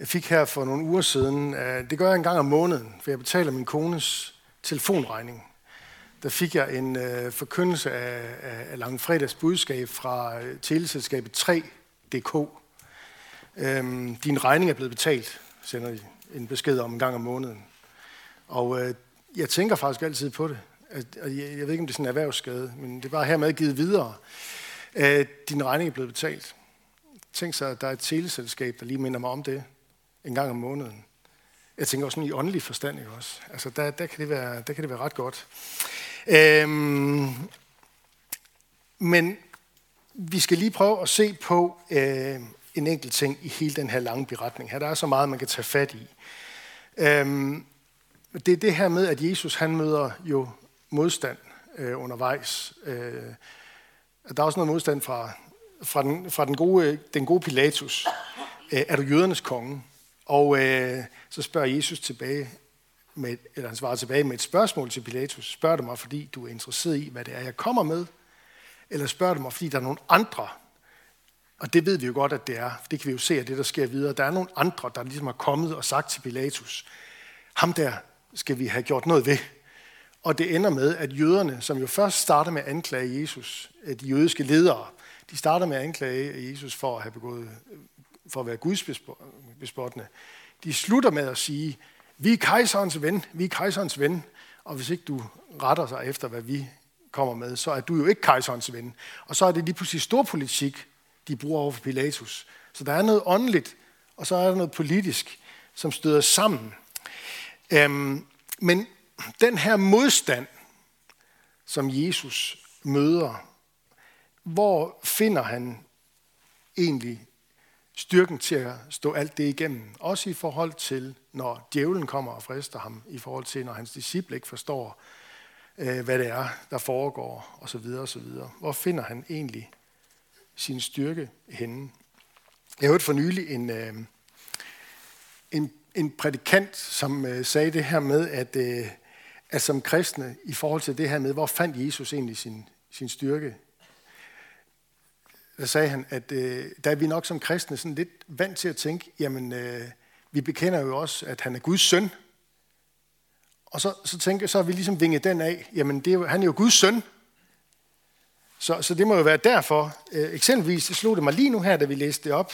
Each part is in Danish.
jeg fik her for nogle uger siden. Øh, det gør jeg en gang om måneden, for jeg betaler min kones telefonregning. Der fik jeg en øh, forkyndelse af, af, af langfredags budskab fra øh, teleselskabet 3.dk. Øhm, din regning er blevet betalt, sender de en besked om en gang om måneden. Og øh, jeg tænker faktisk altid på det. At, jeg, jeg ved ikke, om det er sådan en erhvervsskade, men det er bare hermed givet videre. Øh, din regning er blevet betalt. Tænk sig, at der er et teleselskab, der lige minder mig om det en gang om måneden. Jeg tænker også sådan i åndelig forstand, ikke også? Altså, der, der, kan det være, der kan det være ret godt. Øhm, men vi skal lige prøve at se på øh, en enkelt ting i hele den her lange beretning. Her der er så meget, man kan tage fat i. Øhm, det er det her med, at Jesus han møder jo modstand øh, undervejs. Øh, der er også noget modstand fra, fra, den, fra den, gode, den gode Pilatus. Øh, er du jødernes konge? Og øh, så spørger Jesus tilbage, med, eller han svarer tilbage med et spørgsmål til Pilatus. Spørger du mig, fordi du er interesseret i, hvad det er, jeg kommer med? Eller spørger du mig, fordi der er nogle andre? Og det ved vi jo godt, at det er. Det kan vi jo se af det, der sker videre. Der er nogle andre, der ligesom har kommet og sagt til Pilatus, ham der skal vi have gjort noget ved. Og det ender med, at jøderne, som jo først starter med at anklage Jesus, de jødiske ledere, de starter med at anklage Jesus for at have begået, for at være gudsbespottende. De slutter med at sige, vi er kejserens ven, vi er kejserens ven, og hvis ikke du retter sig efter, hvad vi kommer med, så er du jo ikke kejserens ven. Og så er det lige pludselig stor politik, de bruger over for Pilatus. Så der er noget åndeligt, og så er der noget politisk, som støder sammen. Øhm, men den her modstand, som Jesus møder, hvor finder han egentlig styrken til at stå alt det igennem. Også i forhold til, når djævlen kommer og frister ham, i forhold til, når hans disciple ikke forstår, øh, hvad det er, der foregår, osv. osv. Hvor finder han egentlig sin styrke henne? Jeg hørte for nylig en, øh, en, en prædikant, som øh, sagde det her med, at, at som kristne, i forhold til det her med, hvor fandt Jesus egentlig sin, sin styrke der sagde han, at øh, der er vi nok som kristne sådan lidt vant til at tænke, jamen, øh, vi bekender jo også, at han er Guds søn. Og så, så tænker så har vi ligesom vinget den af, jamen, det er jo, han er jo Guds søn. Så, så det må jo være derfor. Øh, eksempelvis, det slog det mig lige nu her, da vi læste det op,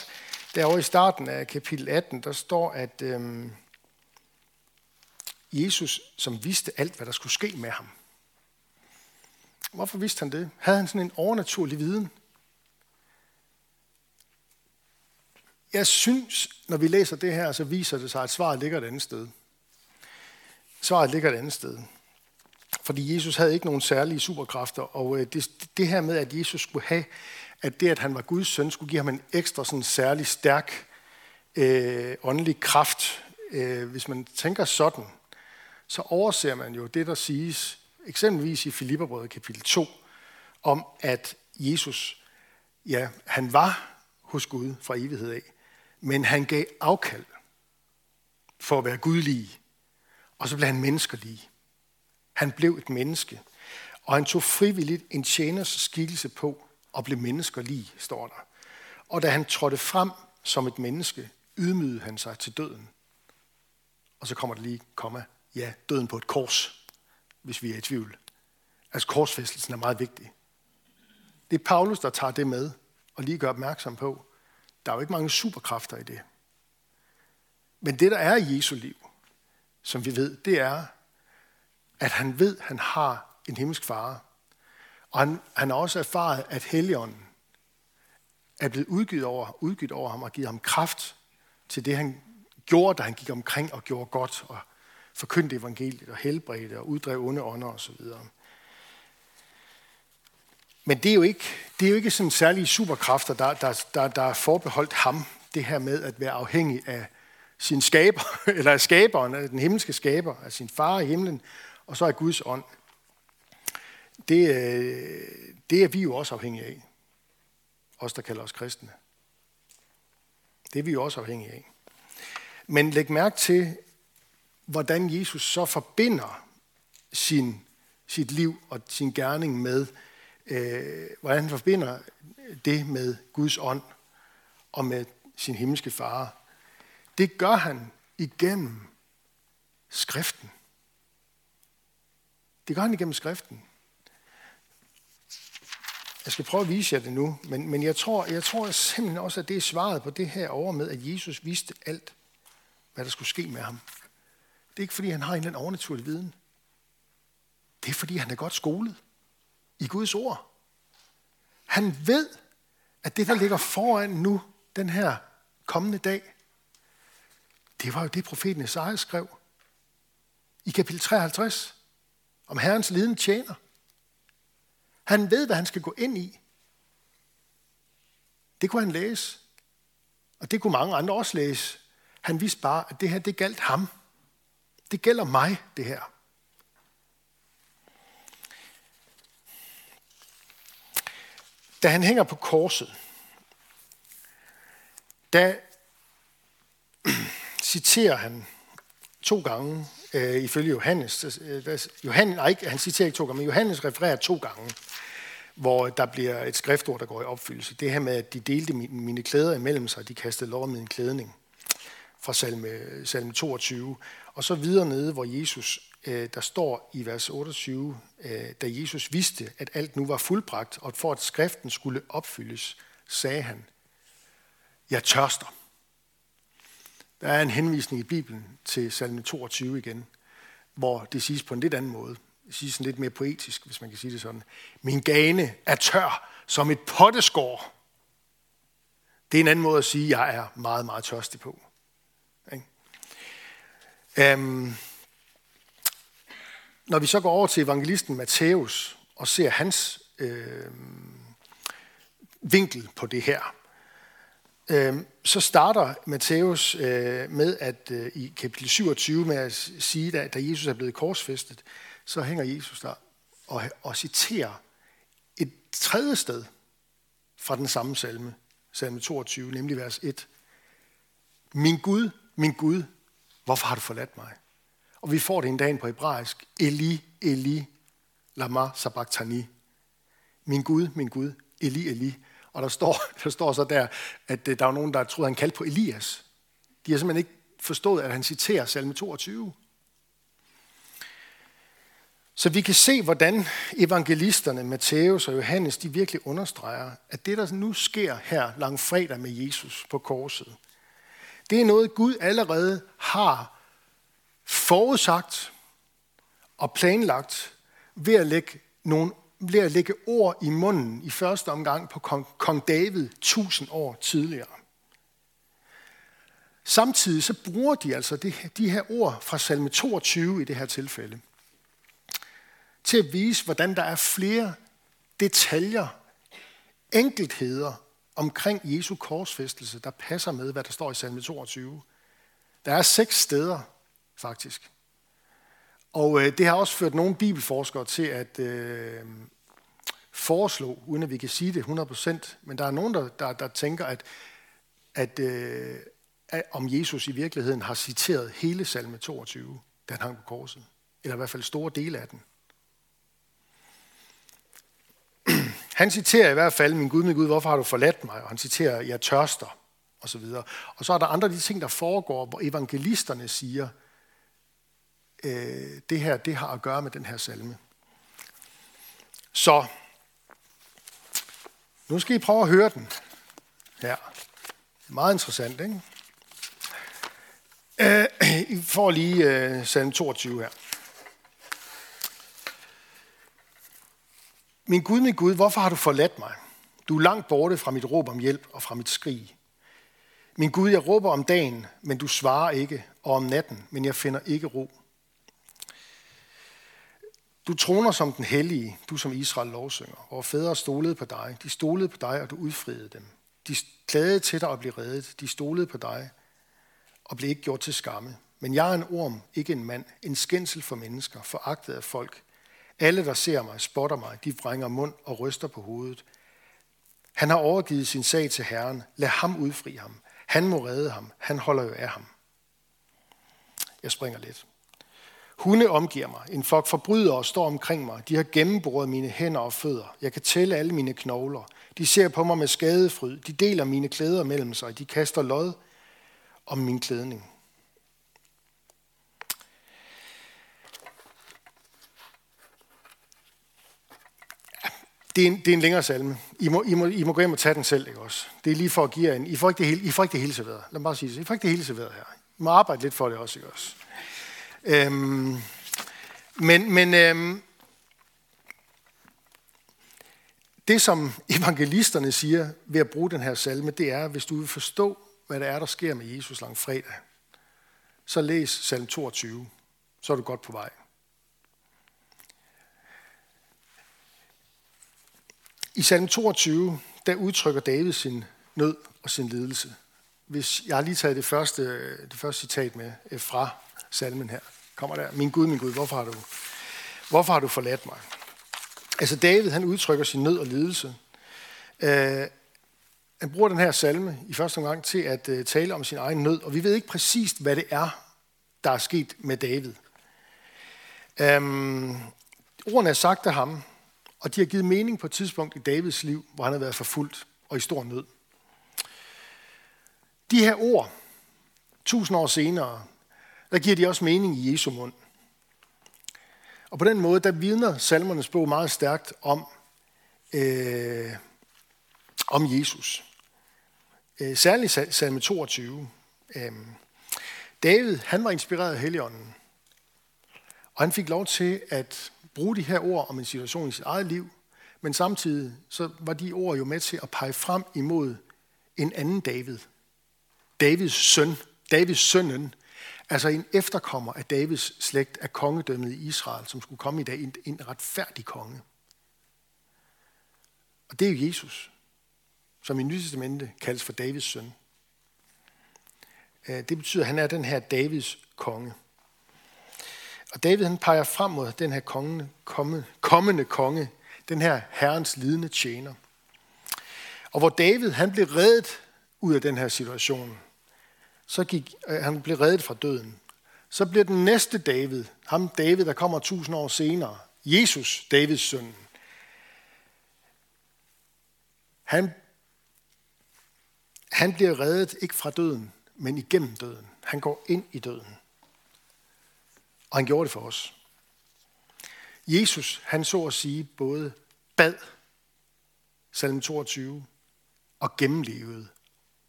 derovre i starten af kapitel 18, der står, at øh, Jesus, som vidste alt, hvad der skulle ske med ham. Hvorfor vidste han det? Havde han sådan en overnaturlig viden? Jeg synes, når vi læser det her, så viser det sig, at svaret ligger et andet sted. Svaret ligger et andet sted. Fordi Jesus havde ikke nogen særlige superkræfter, og øh, det, det her med, at Jesus skulle have, at det, at han var Guds søn, skulle give ham en ekstra sådan særlig stærk øh, åndelig kraft. Øh, hvis man tænker sådan, så overser man jo det, der siges, eksempelvis i Filipperbrødet kapitel 2, om at Jesus, ja, han var hos Gud fra evighed af. Men han gav afkald for at være gudlig. Og så blev han menneskelig. Han blev et menneske. Og han tog frivilligt en tjeners skikkelse på og blev menneskelig, står der. Og da han trådte frem som et menneske, ydmygede han sig til døden. Og så kommer der lige, komma, ja, døden på et kors, hvis vi er i tvivl. Altså korsfæstelsen er meget vigtig. Det er Paulus, der tager det med og lige gør opmærksom på, der er jo ikke mange superkræfter i det. Men det, der er i Jesu liv, som vi ved, det er, at han ved, at han har en himmelsk far. Og han, han har også erfaret, at Helligånden er blevet udgivet over, udgivet over ham og givet ham kraft til det, han gjorde, da han gik omkring og gjorde godt og forkyndte evangeliet og helbredte og uddrev onde ånder osv. Men det er jo ikke, det er jo ikke sådan særlige superkræfter, der, der, der, der er forbeholdt ham, det her med at være afhængig af sin skaber, eller af skaberen, af den himmelske skaber, af sin far i himlen, og så af Guds ånd. Det, øh, det er vi jo også afhængige af. Os, der kalder os kristne. Det er vi jo også afhængige af. Men læg mærke til, hvordan Jesus så forbinder sin, sit liv og sin gerning med øh, hvordan han forbinder det med Guds ånd og med sin himmelske far. Det gør han igennem skriften. Det gør han igennem skriften. Jeg skal prøve at vise jer det nu, men, men jeg, tror, jeg tror simpelthen også, at det er svaret på det her over med, at Jesus vidste alt, hvad der skulle ske med ham. Det er ikke, fordi han har en eller anden overnaturlig viden. Det er, fordi han er godt skolet i Guds ord. Han ved, at det, der ligger foran nu, den her kommende dag, det var jo det, profeten Esajas skrev i kapitel 53 om Herrens liden tjener. Han ved, hvad han skal gå ind i. Det kunne han læse. Og det kunne mange andre også læse. Han vidste bare, at det her, det galt ham. Det gælder mig, det her. Da han hænger på korset, da citerer han to gange, øh, ifølge Johannes. Øh, Johannes nej, ikke, han citerer ikke to gange, men Johannes refererer to gange, hvor der bliver et skriftord, der går i opfyldelse. Det her med, at de delte mine klæder imellem sig, de kastede lov med en klædning fra salme, salme 22. Og så videre nede, hvor Jesus, Øh, der står i vers 28, øh, da Jesus vidste, at alt nu var fuldbragt, og for at skriften skulle opfyldes, sagde han, jeg tørster. Der er en henvisning i Bibelen til salme 22 igen, hvor det siges på en lidt anden måde. Det siges sådan lidt mere poetisk, hvis man kan sige det sådan. Min gane er tør som et potteskår. Det er en anden måde at sige, at jeg er meget, meget tørstig på. Um, når vi så går over til evangelisten Matthæus og ser hans øh, vinkel på det her, øh, så starter Matthæus øh, med at øh, i kapitel 27 med at sige, at da Jesus er blevet korsfæstet, så hænger Jesus der og, og citerer et tredje sted fra den samme salme, salme 22, nemlig vers 1. Min Gud, min Gud, hvorfor har du forladt mig? Og vi får det en dag på hebraisk, Eli, Eli, lama sabachthani. Min Gud, min Gud, Eli, Eli. Og der står, der står så der, at øh, der var nogen, der troede, han kaldte på Elias. De har simpelthen ikke forstået, at han citerer salme 22. Så vi kan se, hvordan evangelisterne Matthæus og Johannes, de virkelig understreger, at det, der nu sker her lang fredag med Jesus på korset, det er noget, Gud allerede har forudsagt og planlagt ved at lægge, nogle, ved at lægge ord i munden i første omgang på kong, kong David tusind år tidligere. Samtidig så bruger de altså det, de her ord fra salme 22 i det her tilfælde til at vise, hvordan der er flere detaljer, enkeltheder omkring Jesu korsfæstelse, der passer med, hvad der står i salme 22. Der er seks steder, faktisk. Og øh, det har også ført nogle bibelforskere til at øh, foreslå, uden at vi kan sige det 100%, men der er nogen, der, der, der tænker, at, at, øh, at om Jesus i virkeligheden har citeret hele salme 22, da han hang på korset. Eller i hvert fald store dele af den. Han citerer i hvert fald, min Gud, min Gud, hvorfor har du forladt mig? Og han citerer, jeg tørster, og så videre. Og så er der andre af de ting, der foregår, hvor evangelisterne siger, øh, det her, det har at gøre med den her salme. Så, nu skal I prøve at høre den her. Meget interessant, ikke? Øh, I får lige øh, salme 22 her. Min Gud, min Gud, hvorfor har du forladt mig? Du er langt borte fra mit råb om hjælp og fra mit skrig. Min Gud, jeg råber om dagen, men du svarer ikke, og om natten, men jeg finder ikke ro. Du troner som den hellige, du som Israel lovsynger. Vores fædre stolede på dig. De stolede på dig, og du udfriede dem. De klagede til dig og blev reddet. De stolede på dig og blev ikke gjort til skamme. Men jeg er en orm, ikke en mand, en skændsel for mennesker, foragtet af folk. Alle, der ser mig, spotter mig, de vrænger mund og ryster på hovedet. Han har overgivet sin sag til Herren. Lad ham udfri ham. Han må redde ham. Han holder jo af ham. Jeg springer lidt. Hunde omgiver mig. En flok forbrydere står omkring mig. De har gennemboret mine hænder og fødder. Jeg kan tælle alle mine knogler. De ser på mig med skadefryd. De deler mine klæder mellem sig. De kaster lod om min klædning. Det er, en, det er en længere salme. I må, I, må, I må gå hjem og tage den selv, ikke også? Det er lige for at give jer en... I får ikke det hele, I får ikke det hele serveret. Lad mig bare sige det. I får ikke det hele serveret her. I må arbejde lidt for det også, ikke også? Øhm, men men øhm, det, som evangelisterne siger ved at bruge den her salme, det er, hvis du vil forstå, hvad det er, der sker med Jesus lang fredag, så læs salm 22. Så er du godt på vej. I salm 22, der udtrykker David sin nød og sin lidelse. Hvis jeg har lige taget det første, det første citat med øh, fra salmen her. Kommer der. Min Gud, min Gud, hvorfor har du, hvorfor har du forladt mig? Altså David, han udtrykker sin nød og lidelse. Uh, han bruger den her salme i første omgang til at uh, tale om sin egen nød, og vi ved ikke præcist, hvad det er, der er sket med David. Um, ordene er sagt af ham, og de har givet mening på et tidspunkt i Davids liv, hvor han har været forfulgt og i stor nød. De her ord, tusind år senere, der giver de også mening i Jesu mund. Og på den måde, der vidner salmernes bog meget stærkt om, øh, om Jesus. Øh, særligt salme 22. Øh, David, han var inspireret af Helligånden. Og han fik lov til at bruge de her ord om en situation i sit eget liv, men samtidig så var de ord jo med til at pege frem imod en anden David. Davids søn, Davids sønnen, altså en efterkommer af Davids slægt af kongedømmet i Israel, som skulle komme i dag, en, en retfærdig konge. Og det er jo Jesus, som i Nye Testamente kaldes for Davids søn. Øh, det betyder, at han er den her Davids konge. Og David han peger frem mod den her konge, komme, kommende konge, den her herrens lidende tjener. Og hvor David han blev reddet ud af den her situation, så gik, øh, han blev reddet fra døden. Så bliver den næste David, ham David, der kommer tusind år senere, Jesus, Davids søn. Han, han bliver reddet ikke fra døden, men igennem døden. Han går ind i døden. Og han gjorde det for os. Jesus, han så at sige både bad, salm 22, og gennemlevede,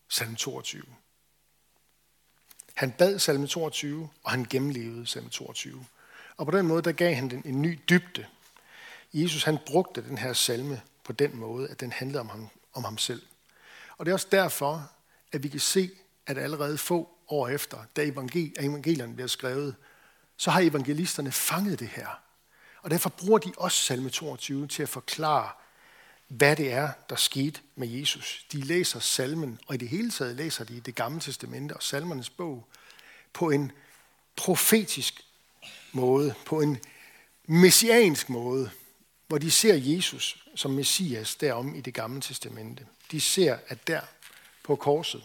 salm 22. Han bad salme 22, og han gennemlevede salme 22. Og på den måde, der gav han den en ny dybde. Jesus, han brugte den her salme på den måde, at den handlede om ham, om ham selv. Og det er også derfor, at vi kan se, at allerede få år efter, da evangelierne bliver skrevet, så har evangelisterne fanget det her. Og derfor bruger de også salme 22 til at forklare, hvad det er, der skete med Jesus. De læser salmen, og i det hele taget læser de det gamle testamente og salmernes bog på en profetisk måde, på en messiansk måde, hvor de ser Jesus som Messias derom i det gamle testamente. De ser, at der på korset,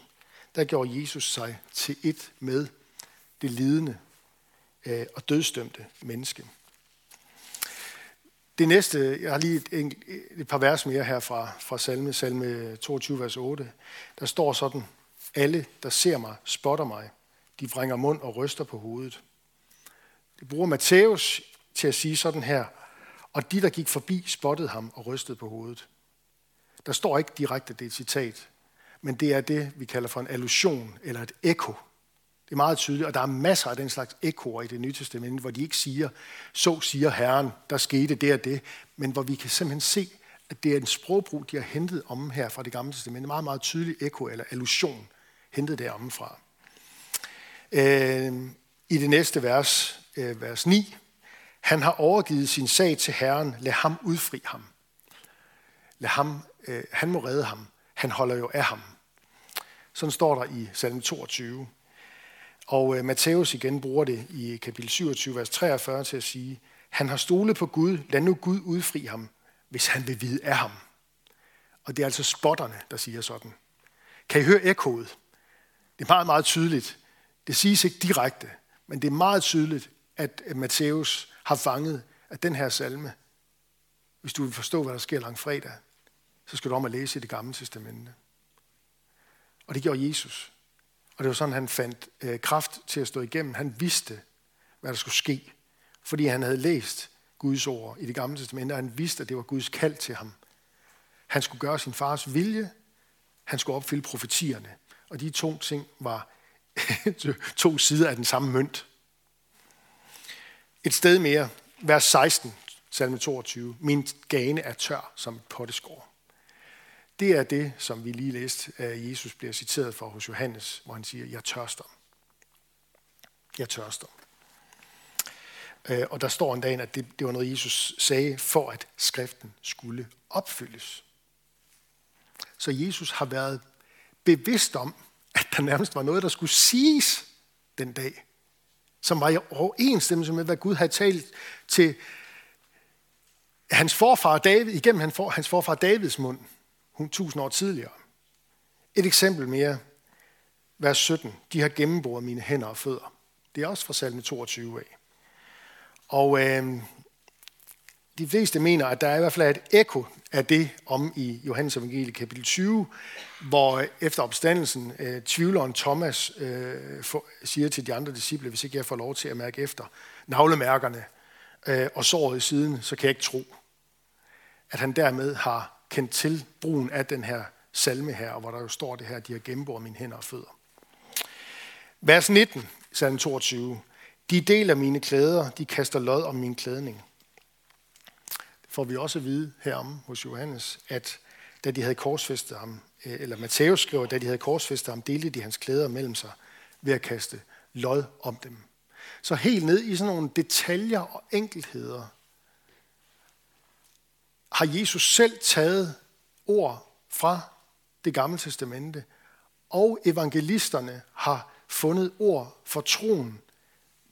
der gjorde Jesus sig til et med det lidende øh, og dødstømte menneske. Det næste, jeg har lige et, et par vers mere her fra, fra salme, salme 22, vers 8. Der står sådan, alle, der ser mig, spotter mig. De vrænger mund og ryster på hovedet. Det bruger Matthæus til at sige sådan her, og de, der gik forbi, spottede ham og rystede på hovedet. Der står ikke direkte, det er et citat, men det er det, vi kalder for en allusion eller et ekko det er meget tydeligt, og der er masser af den slags ekoer i det nye testament, hvor de ikke siger, så siger Herren, der skete det og det, men hvor vi kan simpelthen se, at det er en sprogbrug, de har hentet om her fra det gamle testament. Meget, meget tydelig eko eller allusion, hentet deromme fra. Øh, I det næste vers, øh, vers 9, han har overgivet sin sag til Herren, lad ham udfri ham. Lad ham, øh, han må redde ham. Han holder jo af ham. Sådan står der i salme 22. Og øh, Matthæus igen bruger det i kapitel 27, vers 43 til at sige, han har stolet på Gud, lad nu Gud udfri ham, hvis han vil vide af ham. Og det er altså spotterne, der siger sådan. Kan I høre ekkoet? Det er meget, meget tydeligt. Det siges ikke direkte, men det er meget tydeligt, at Matthæus har fanget, at den her salme, hvis du vil forstå, hvad der sker lang fredag, så skal du om at læse i det gamle testamente. Og det gjorde Jesus. Og det var sådan, han fandt øh, kraft til at stå igennem. Han vidste, hvad der skulle ske, fordi han havde læst Guds ord i det gamle testamente, og han vidste, at det var Guds kald til ham. Han skulle gøre sin fars vilje, han skulle opfylde profetierne. Og de to ting var to sider af den samme mønt. Et sted mere, vers 16, salme 22. Min gane er tør som et potteskår. Det er det, som vi lige læste, at Jesus bliver citeret for hos Johannes, hvor han siger, jeg tørster. Jeg tørster. Øh, og der står en dag, at det, det var noget, Jesus sagde, for at skriften skulle opfyldes. Så Jesus har været bevidst om, at der nærmest var noget, der skulle siges den dag, som var i overensstemmelse med, hvad Gud havde talt til hans forfar David, igennem hans forfar Davids mund, tusind år tidligere. Et eksempel mere, vers 17. De har gennemboret mine hænder og fødder. Det er også fra salme 22 af. Og øh, de fleste mener, at der er i hvert fald et ekko af det om i Johannes evangelie kapitel 20, hvor øh, efter opstandelsen øh, tvivleren Thomas øh, for, siger til de andre disciple, hvis ikke jeg får lov til at mærke efter navlemærkerne øh, og såret i siden, så kan jeg ikke tro, at han dermed har kendt til brugen af den her salme her, hvor der jo står det her, de har gennemboret mine hænder og fødder. Vers 19, salme 22. De deler mine klæder, de kaster lod om min klædning. Det får vi også at vide herom hos Johannes, at da de havde korsfæstet ham, eh, eller Matthæus skriver, da de havde korsfæstet ham, delte de hans klæder mellem sig ved at kaste lod om dem. Så helt ned i sådan nogle detaljer og enkeltheder, har Jesus selv taget ord fra det gamle testamente, og evangelisterne har fundet ord for troen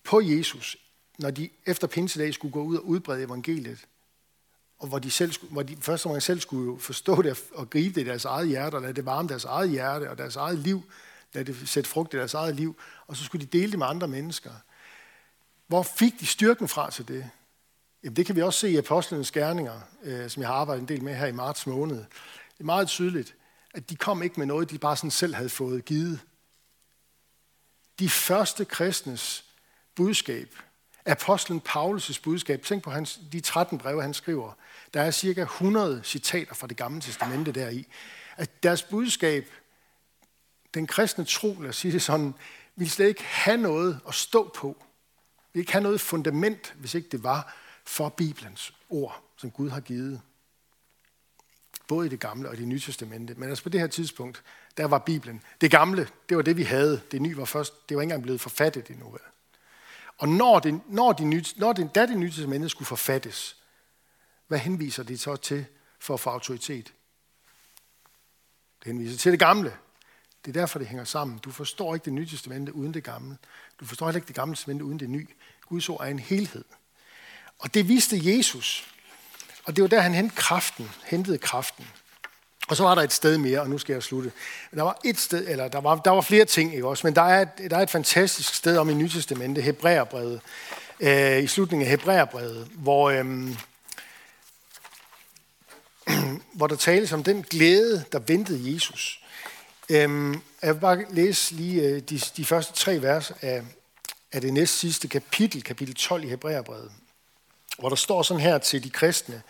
på Jesus, når de efter pinsedag skulle gå ud og udbrede evangeliet, og hvor de, selv, hvor de først og selv skulle forstå det og gribe det i deres eget hjerte, og lade det varme deres eget hjerte og deres eget liv, lade det sætte frugt i deres eget liv, og så skulle de dele det med andre mennesker. Hvor fik de styrken fra til det? Jamen, det kan vi også se i Apostlenes Gerninger, øh, som jeg har arbejdet en del med her i marts måned. Det er meget tydeligt, at de kom ikke med noget, de bare sådan selv havde fået givet. De første kristnes budskab, apostlen Paulus' budskab, tænk på hans, de 13 breve, han skriver, der er cirka 100 citater fra det gamle testamente deri, at deres budskab, den kristne tro, lad os sige det sådan, ville slet ikke have noget at stå på. Vi ikke have noget fundament, hvis ikke det var for Bibelens ord, som Gud har givet. Både i det gamle og i det nye testamente. Men altså på det her tidspunkt, der var Bibelen. Det gamle, det var det, vi havde. Det nye var først, det var ikke engang blevet forfattet endnu. Og når det, når de nye, når det, da det nye testamente skulle forfattes, hvad henviser det så til for at få autoritet? Det henviser til det gamle. Det er derfor, det hænger sammen. Du forstår ikke det nye testamente uden det gamle. Du forstår heller ikke det gamle testamente uden det nye. Guds ord er en helhed. Og det viste Jesus. Og det var der, han hentede kraften. Hentede kraften. Og så var der et sted mere, og nu skal jeg slutte. Der var et sted, eller der var, der var flere ting, ikke også? Men der er, et, der er et fantastisk sted om i Nytestamentet, Hebræerbrevet, øh, i slutningen af Hebræerbrevet, hvor, øh, hvor der tales om den glæde, der ventede Jesus. Øh, jeg vil bare læse lige øh, de, de første tre vers af, af det næst sidste kapitel, kapitel 12 i Hebræerbrevet hvor der står sådan her til de kristne,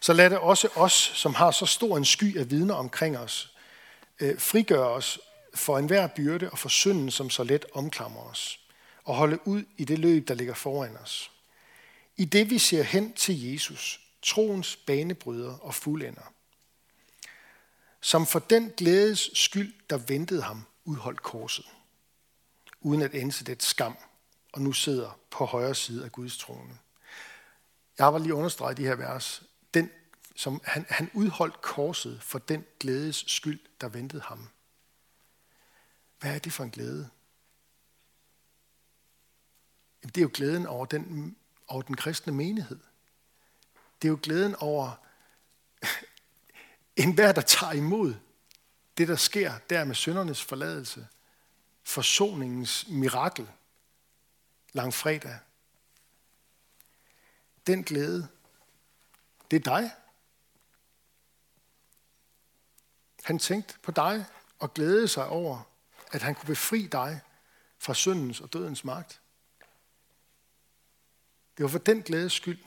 så lad det også os, som har så stor en sky af vidner omkring os, øh, frigøre os for enhver byrde og for synden, som så let omklamrer os, og holde ud i det løb, der ligger foran os. I det vi ser hen til Jesus, troens banebryder og fuldender, som for den glædes skyld, der ventede ham, udholdt korset, uden at ense det skam, og nu sidder på højre side af Guds trone. Jeg har lige understreget de her vers. Den, som han, han udholdt korset for den glædes skyld, der ventede ham. Hvad er det for en glæde? Jamen, det er jo glæden over den, over den kristne menighed. Det er jo glæden over enhver, der tager imod det, der sker der med syndernes forladelse, forsoningens mirakel, langfredag, den glæde, det er dig. Han tænkte på dig og glædede sig over, at han kunne befri dig fra syndens og dødens magt. Det var for den glædes skyld,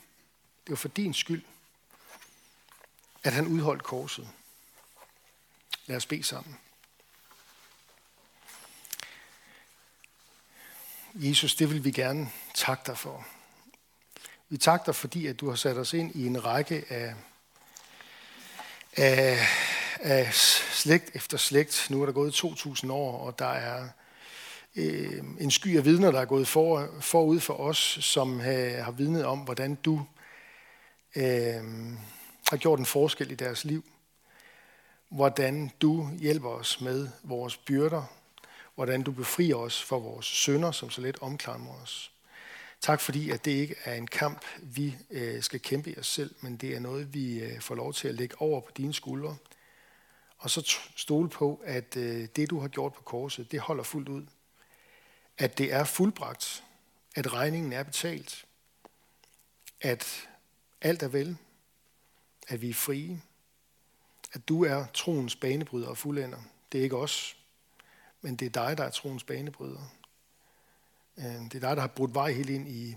det var for din skyld, at han udholdt korset. Lad os bede sammen. Jesus, det vil vi gerne takke dig for. Vi takker dig, fordi at du har sat os ind i en række af, af, af slægt efter slægt. Nu er der gået 2.000 år, og der er øh, en sky af vidner, der er gået for, forud for os, som har, har vidnet om, hvordan du øh, har gjort en forskel i deres liv. Hvordan du hjælper os med vores byrder. Hvordan du befrier os for vores sønder, som så let omklamrer os. Tak fordi, at det ikke er en kamp, vi øh, skal kæmpe i os selv, men det er noget, vi øh, får lov til at lægge over på dine skuldre. Og så stole på, at øh, det, du har gjort på korset, det holder fuldt ud. At det er fuldbragt. At regningen er betalt. At alt er vel. At vi er frie. At du er troens banebryder og fuldender. Det er ikke os, men det er dig, der er troens banebryder. Øh, det er dig, der har brudt vej helt ind i,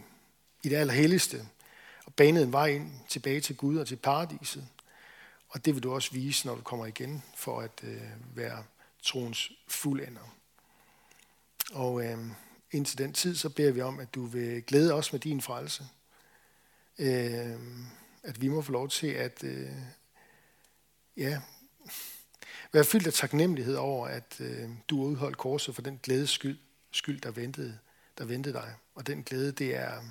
i det allerhelligste, og banet en vej ind tilbage til Gud og til paradiset. Og det vil du også vise, når du kommer igen, for at øh, være troens fuldender. Og øh, indtil den tid, så beder vi om, at du vil glæde os med din frelse. Øh, at vi må få lov til at øh, ja, være fyldt af taknemmelighed over, at øh, du udholdt korset for den glædes skyld, skyld der ventede der ventede dig. Og den glæde, det er,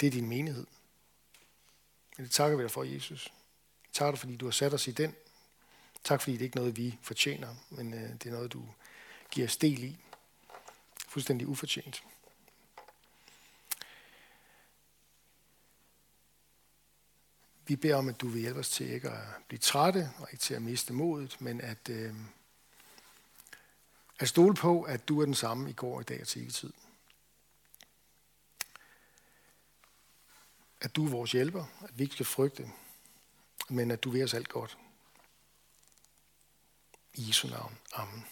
det er din menighed. Men det takker vi dig for, Jesus. Tak dig, fordi du har sat os i den. Tak, fordi det ikke er noget, vi fortjener, men øh, det er noget, du giver os del i. Fuldstændig ufortjent. Vi beder om, at du vil hjælpe os til ikke at blive trætte og ikke til at miste modet, men at, øh, at stole på, at du er den samme i går, i dag og til evig tid. At du er vores hjælper, at vi ikke skal frygte, men at du vil os alt godt. I Jesu navn. Amen.